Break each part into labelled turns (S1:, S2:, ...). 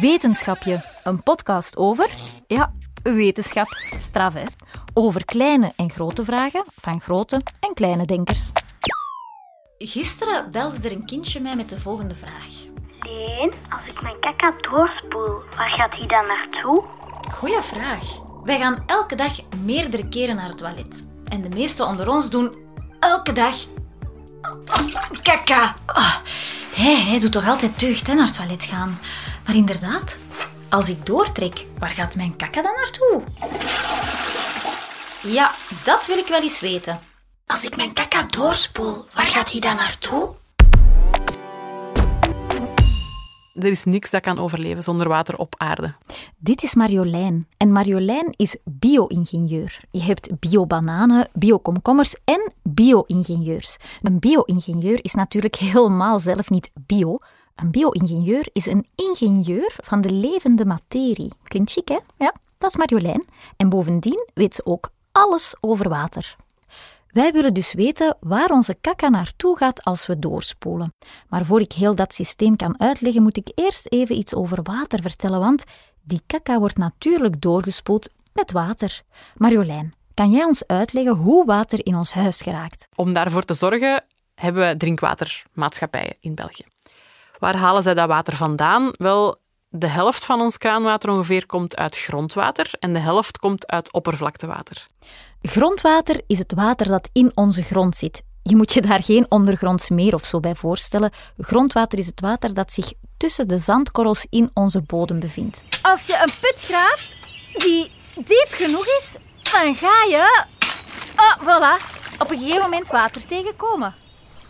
S1: Wetenschapje, een podcast over, ja, wetenschap, straf hè. Over kleine en grote vragen van grote en kleine denkers. Gisteren belde er een kindje mij met de volgende vraag.
S2: Leen, als ik mijn kaka doorspoel, waar gaat hij dan naartoe?
S1: Goeie vraag. Wij gaan elke dag meerdere keren naar het toilet. En de meesten onder ons doen elke dag kaka. Oh, hij, hij doet toch altijd deugd hè, naar het toilet gaan. Maar inderdaad, als ik doortrek, waar gaat mijn kaka dan naartoe? Ja, dat wil ik wel eens weten.
S2: Als ik mijn kaka doorspoel, waar gaat hij dan naartoe?
S3: Er is niks dat kan overleven zonder water op aarde.
S1: Dit is Marjolein. En Marjolein is bio-ingenieur. Je hebt bio-bananen, bio-komkommers en bio-ingenieurs. Een bio-ingenieur is natuurlijk helemaal zelf niet bio. Een bio-ingenieur is een ingenieur van de levende materie. Klinkt chic, hè? Ja, dat is Marjolein. En bovendien weet ze ook alles over water. Wij willen dus weten waar onze kaka naartoe gaat als we doorspoelen. Maar voor ik heel dat systeem kan uitleggen, moet ik eerst even iets over water vertellen, want die kaka wordt natuurlijk doorgespoeld met water. Marjolein, kan jij ons uitleggen hoe water in ons huis geraakt?
S3: Om daarvoor te zorgen hebben we drinkwatermaatschappijen in België. Waar halen zij dat water vandaan? Wel, de helft van ons kraanwater ongeveer komt uit grondwater en de helft komt uit oppervlaktewater.
S1: Grondwater is het water dat in onze grond zit. Je moet je daar geen ondergronds meer of zo bij voorstellen. Grondwater is het water dat zich tussen de zandkorrels in onze bodem bevindt.
S4: Als je een put graaft die diep genoeg is, dan ga je, oh, voilà, op een gegeven moment water tegenkomen.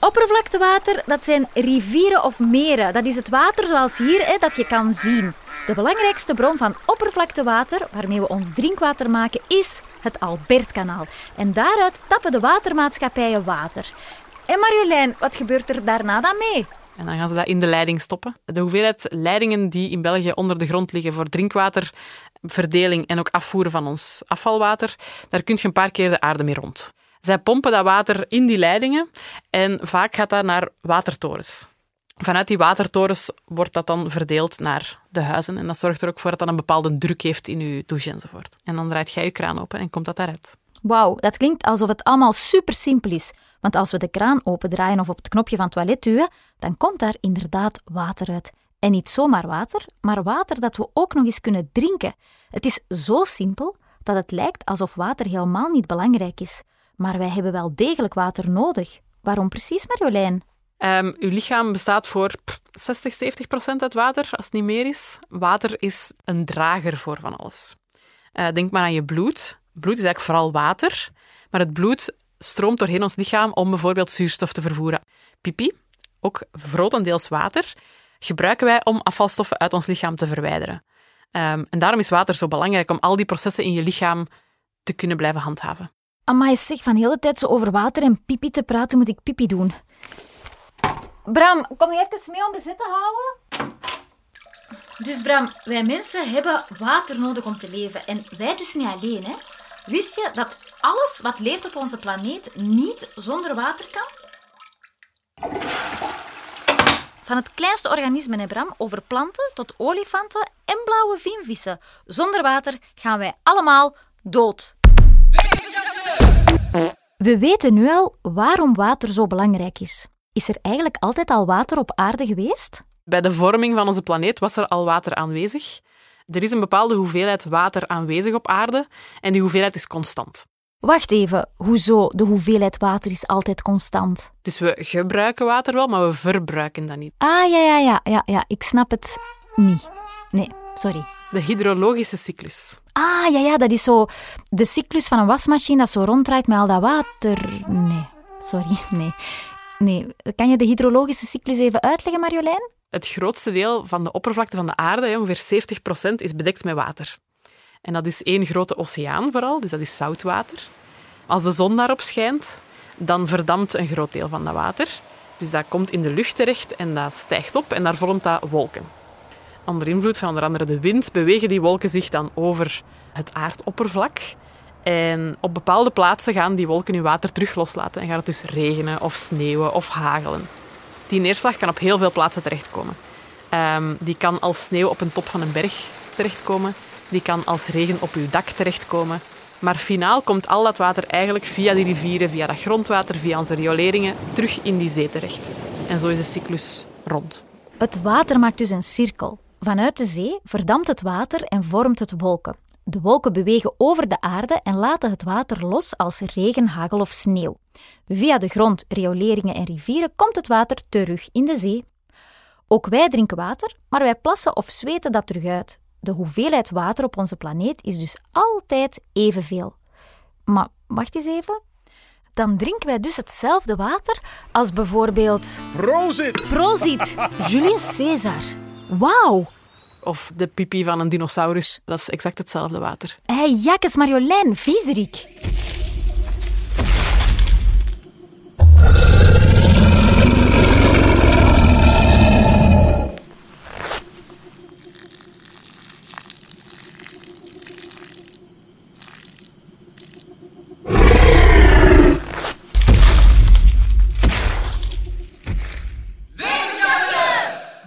S4: Oppervlaktewater, dat zijn rivieren of meren. Dat is het water zoals hier, hè, dat je kan zien. De belangrijkste bron van oppervlaktewater, waarmee we ons drinkwater maken, is het Albertkanaal. En daaruit tappen de watermaatschappijen water. En Marjolein, wat gebeurt er daarna dan mee?
S3: En dan gaan ze dat in de leiding stoppen. De hoeveelheid leidingen die in België onder de grond liggen voor drinkwaterverdeling en ook afvoeren van ons afvalwater, daar kun je een paar keer de aarde mee rond. Zij pompen dat water in die leidingen en vaak gaat dat naar watertorens. Vanuit die watertorens wordt dat dan verdeeld naar de huizen. En dat zorgt er ook voor dat dat een bepaalde druk heeft in je douche enzovoort. En dan draait jij je kraan open en komt dat daaruit.
S1: Wauw, dat klinkt alsof het allemaal super simpel is. Want als we de kraan opendraaien of op het knopje van het toilet duwen, dan komt daar inderdaad water uit. En niet zomaar water, maar water dat we ook nog eens kunnen drinken. Het is zo simpel dat het lijkt alsof water helemaal niet belangrijk is. Maar wij hebben wel degelijk water nodig. Waarom precies, Marjolein?
S3: Um, uw lichaam bestaat voor 60, 70 procent uit water, als het niet meer is. Water is een drager voor van alles. Uh, denk maar aan je bloed. Bloed is eigenlijk vooral water, maar het bloed stroomt doorheen ons lichaam om bijvoorbeeld zuurstof te vervoeren. Pipi, ook grotendeels water, gebruiken wij om afvalstoffen uit ons lichaam te verwijderen. Um, en daarom is water zo belangrijk om al die processen in je lichaam te kunnen blijven handhaven.
S1: Amai, zeg, van de hele tijd zo over water en pipi te praten, moet ik pipi doen. Bram, kom je even mee om bezit te houden? Dus Bram, wij mensen hebben water nodig om te leven. En wij dus niet alleen, hè? Wist je dat alles wat leeft op onze planeet niet zonder water kan? Van het kleinste organisme, hè Bram, over planten tot olifanten en blauwe vinvissen. Zonder water gaan wij allemaal dood. We weten nu al waarom water zo belangrijk is. Is er eigenlijk altijd al water op aarde geweest?
S3: Bij de vorming van onze planeet was er al water aanwezig. Er is een bepaalde hoeveelheid water aanwezig op aarde en die hoeveelheid is constant.
S1: Wacht even, hoezo de hoeveelheid water is altijd constant?
S3: Dus we gebruiken water wel, maar we verbruiken dat niet.
S1: Ah, ja, ja, ja, ja, ja. ik snap het niet. Nee, sorry.
S3: De hydrologische cyclus.
S1: Ah, ja, ja, dat is zo de cyclus van een wasmachine dat zo ronddraait met al dat water. Nee, sorry, nee. Nee, kan je de hydrologische cyclus even uitleggen, Marjolein?
S3: Het grootste deel van de oppervlakte van de aarde, ongeveer 70%, is bedekt met water. En dat is één grote oceaan vooral, dus dat is zoutwater. Als de zon daarop schijnt, dan verdampt een groot deel van dat water. Dus dat komt in de lucht terecht en dat stijgt op en daar vormt dat wolken. Onder invloed van onder andere de wind bewegen die wolken zich dan over het aardoppervlak. En op bepaalde plaatsen gaan die wolken hun water terug loslaten en gaat het dus regenen of sneeuwen of hagelen. Die neerslag kan op heel veel plaatsen terechtkomen. Ehm, die kan als sneeuw op een top van een berg terechtkomen. Die kan als regen op uw dak terechtkomen. Maar finaal komt al dat water eigenlijk via die rivieren, via dat grondwater, via onze rioleringen, terug in die zee terecht. En zo is de cyclus rond.
S1: Het water maakt dus een cirkel. Vanuit de zee verdampt het water en vormt het wolken. De wolken bewegen over de aarde en laten het water los als regen, hagel of sneeuw. Via de grond, rioleringen en rivieren komt het water terug in de zee. Ook wij drinken water, maar wij plassen of zweten dat terug uit. De hoeveelheid water op onze planeet is dus altijd evenveel. Maar wacht eens even. Dan drinken wij dus hetzelfde water als bijvoorbeeld.
S5: Prozit!
S1: Prozit! Julius Caesar. Wauw!
S3: Of de pipi van een dinosaurus. Dat is exact hetzelfde water.
S1: Hé, hey, Jakkes Marjolein, viezerik.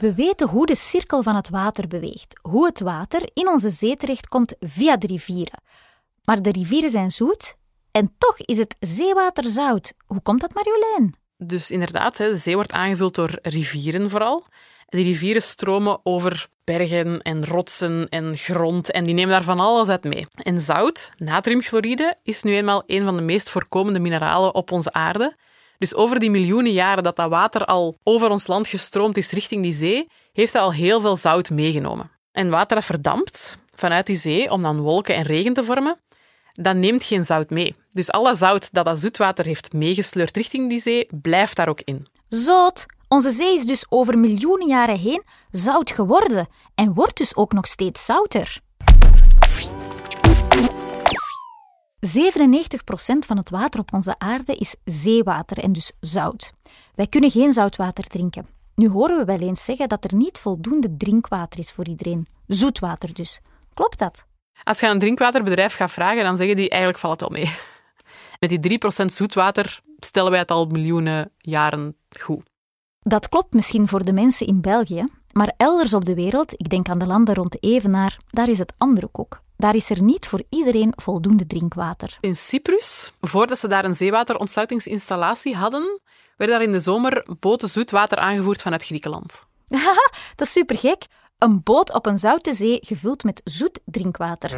S1: We weten hoe de cirkel van het water beweegt, hoe het water in onze zee terechtkomt via de rivieren. Maar de rivieren zijn zoet en toch is het zeewater zout. Hoe komt dat, Marjolein?
S3: Dus inderdaad, de zee wordt aangevuld door rivieren vooral. Die rivieren stromen over bergen en rotsen en grond en die nemen daar van alles uit mee. En zout, natriumchloride, is nu eenmaal een van de meest voorkomende mineralen op onze aarde. Dus over die miljoenen jaren dat dat water al over ons land gestroomd is richting die zee, heeft dat al heel veel zout meegenomen. En water dat verdampt vanuit die zee om dan wolken en regen te vormen, dat neemt geen zout mee. Dus alle zout dat dat zoetwater heeft meegesleurd richting die zee, blijft daar ook in.
S1: Zout! Onze zee is dus over miljoenen jaren heen zout geworden en wordt dus ook nog steeds zouter. 97% van het water op onze aarde is zeewater en dus zout. Wij kunnen geen zoutwater drinken. Nu horen we wel eens zeggen dat er niet voldoende drinkwater is voor iedereen. Zoetwater dus. Klopt dat?
S3: Als je aan een drinkwaterbedrijf gaat vragen, dan zeggen die eigenlijk valt het al mee. Met die 3% zoetwater stellen wij het al miljoenen jaren goed.
S1: Dat klopt misschien voor de mensen in België, maar elders op de wereld, ik denk aan de landen rond de Evenaar, daar is het andere koek. Daar is er niet voor iedereen voldoende drinkwater.
S3: In Cyprus, voordat ze daar een zeewaterontsluitingsinstallatie hadden, werden daar in de zomer boten zoetwater aangevoerd vanuit Griekenland.
S1: Haha, dat is supergek. Een boot op een zoute zee gevuld met zoet drinkwater.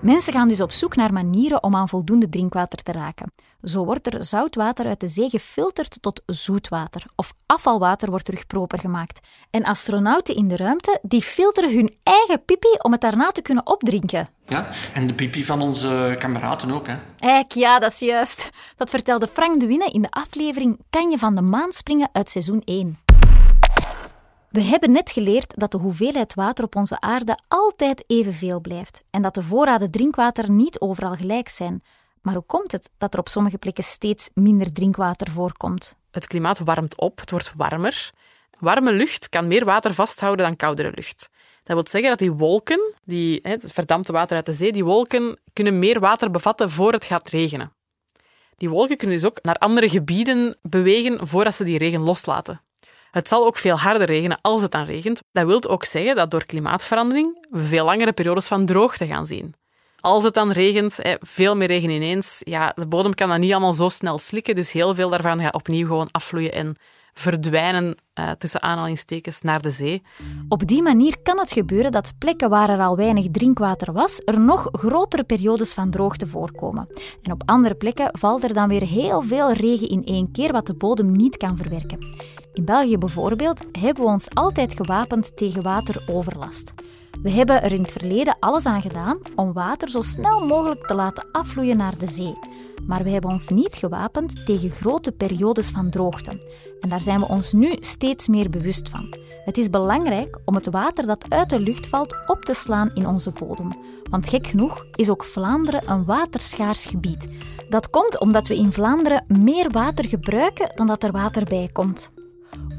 S1: Mensen gaan dus op zoek naar manieren om aan voldoende drinkwater te raken. Zo wordt er zoutwater uit de zee gefilterd tot zoetwater, of afvalwater wordt terug proper gemaakt. En astronauten in de ruimte die filteren hun eigen pipi om het daarna te kunnen opdrinken.
S5: Ja, en de pipi van onze kameraden ook, hè?
S1: Eik, ja, dat is juist. Dat vertelde Frank de Winne in de aflevering Kan je van de maan springen uit seizoen 1. We hebben net geleerd dat de hoeveelheid water op onze aarde altijd evenveel blijft en dat de voorraden drinkwater niet overal gelijk zijn. Maar hoe komt het dat er op sommige plekken steeds minder drinkwater voorkomt?
S3: Het klimaat warmt op, het wordt warmer. Warme lucht kan meer water vasthouden dan koudere lucht. Dat wil zeggen dat die wolken, die, het verdampte water uit de zee, die wolken kunnen meer water bevatten voor het gaat regenen. Die wolken kunnen dus ook naar andere gebieden bewegen voordat ze die regen loslaten. Het zal ook veel harder regenen als het dan regent. Dat wil ook zeggen dat door klimaatverandering we veel langere periodes van droogte gaan zien. Als het dan regent, veel meer regen ineens, ja, de bodem kan dat niet allemaal zo snel slikken, dus heel veel daarvan gaat opnieuw gewoon afvloeien en verdwijnen uh, tussen aanhalingstekens naar de zee.
S1: Op die manier kan het gebeuren dat plekken waar er al weinig drinkwater was, er nog grotere periodes van droogte voorkomen. En op andere plekken valt er dan weer heel veel regen in één keer, wat de bodem niet kan verwerken. In België bijvoorbeeld hebben we ons altijd gewapend tegen wateroverlast. We hebben er in het verleden alles aan gedaan om water zo snel mogelijk te laten afvloeien naar de zee. Maar we hebben ons niet gewapend tegen grote periodes van droogte. En daar zijn we ons nu steeds meer bewust van. Het is belangrijk om het water dat uit de lucht valt op te slaan in onze bodem. Want gek genoeg is ook Vlaanderen een waterschaars gebied. Dat komt omdat we in Vlaanderen meer water gebruiken dan dat er water bij komt.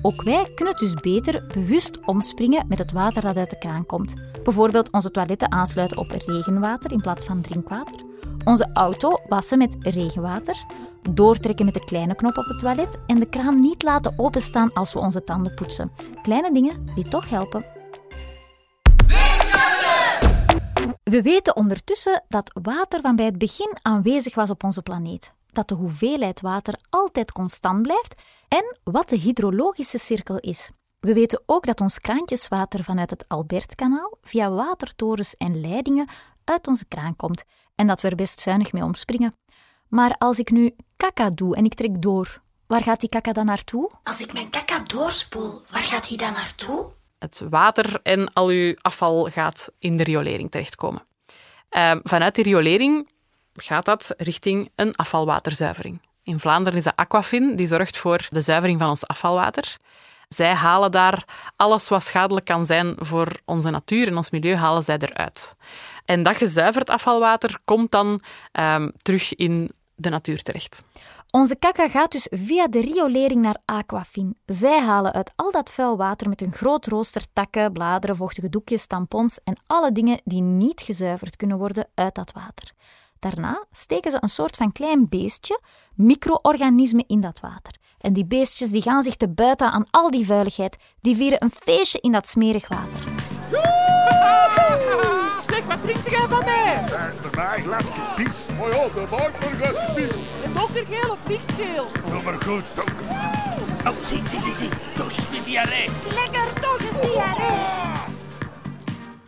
S1: Ook wij kunnen dus beter bewust omspringen met het water dat uit de kraan komt. Bijvoorbeeld onze toiletten aansluiten op regenwater in plaats van drinkwater. Onze auto wassen met regenwater. Doortrekken met de kleine knop op het toilet en de kraan niet laten openstaan als we onze tanden poetsen. Kleine dingen die toch helpen. We weten ondertussen dat water van bij het begin aanwezig was op onze planeet, dat de hoeveelheid water altijd constant blijft en wat de hydrologische cirkel is. We weten ook dat ons kraantjeswater vanuit het Albertkanaal via watertorens en leidingen uit onze kraan komt en dat we er best zuinig mee omspringen. Maar als ik nu kaka doe en ik trek door, waar gaat die kaka dan naartoe?
S2: Als ik mijn kaka doorspoel, waar gaat hij dan naartoe?
S3: Het water en al uw afval gaat in de riolering terechtkomen. Uh, vanuit die riolering gaat dat richting een afvalwaterzuivering. In Vlaanderen is dat Aquafin, die zorgt voor de zuivering van ons afvalwater. Zij halen daar alles wat schadelijk kan zijn voor onze natuur en ons milieu, halen zij eruit. En dat gezuiverd afvalwater komt dan um, terug in de natuur terecht.
S1: Onze kaka gaat dus via de riolering naar Aquafin. Zij halen uit al dat vuil water met een groot rooster takken, bladeren, vochtige doekjes, tampons en alle dingen die niet gezuiverd kunnen worden uit dat water. Daarna steken ze een soort van klein beestje, micro-organismen, in dat water. En die beestjes die gaan zich te buiten aan al die vuiligheid. Die vieren een feestje in dat smerig water.
S6: Zeg, wat drinkt jij van mij?
S7: Bij mij glasje pies.
S6: Oh ja, maar een glasje pies. En donkergeel of lichtgeel?
S7: Doe maar goed, donker.
S8: Oh, zie, zie, zie, zie. Doosjes met diarree.
S9: Lekker doosjes diarree.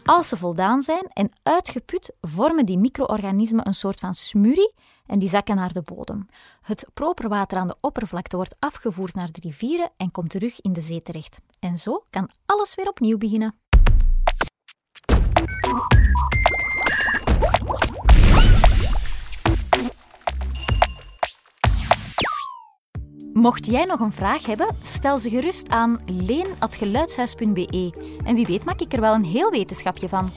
S1: Als ze voldaan zijn en uitgeput, vormen die micro-organismen een soort van smurrie en die zakken naar de bodem. Het properwater aan de oppervlakte wordt afgevoerd naar de rivieren en komt terug in de zee terecht. En zo kan alles weer opnieuw beginnen. Mocht jij nog een vraag hebben, stel ze gerust aan leen.geluidshuis.be en wie weet maak ik er wel een heel wetenschapje van.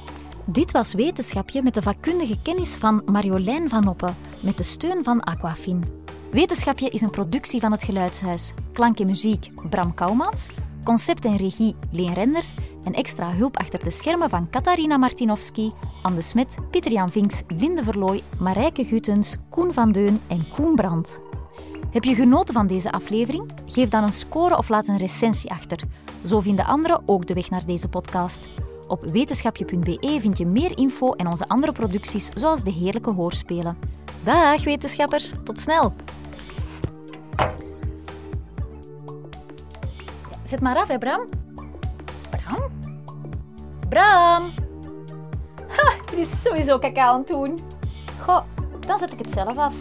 S1: Dit was Wetenschapje met de vakkundige kennis van Marjolein van Oppen, met de steun van Aquafin. Wetenschapje is een productie van het Geluidshuis. Klank en muziek Bram Kouwmans, concept en regie Leen Renders en extra hulp achter de schermen van Katarina Martinovski, Anne Smet, Pieter-Jan Vinks, Linde Verlooy, Marijke Gutens, Koen van Deun en Koen Brandt. Heb je genoten van deze aflevering? Geef dan een score of laat een recensie achter. Zo vinden anderen ook de weg naar deze podcast. Op wetenschapje.be vind je meer info en onze andere producties, zoals de heerlijke hoorspelen. Dag wetenschappers, tot snel! Zet maar af, hè, Bram? Bram? Bram! Ha, is sowieso cacao aan het doen. Goh, dan zet ik het zelf af.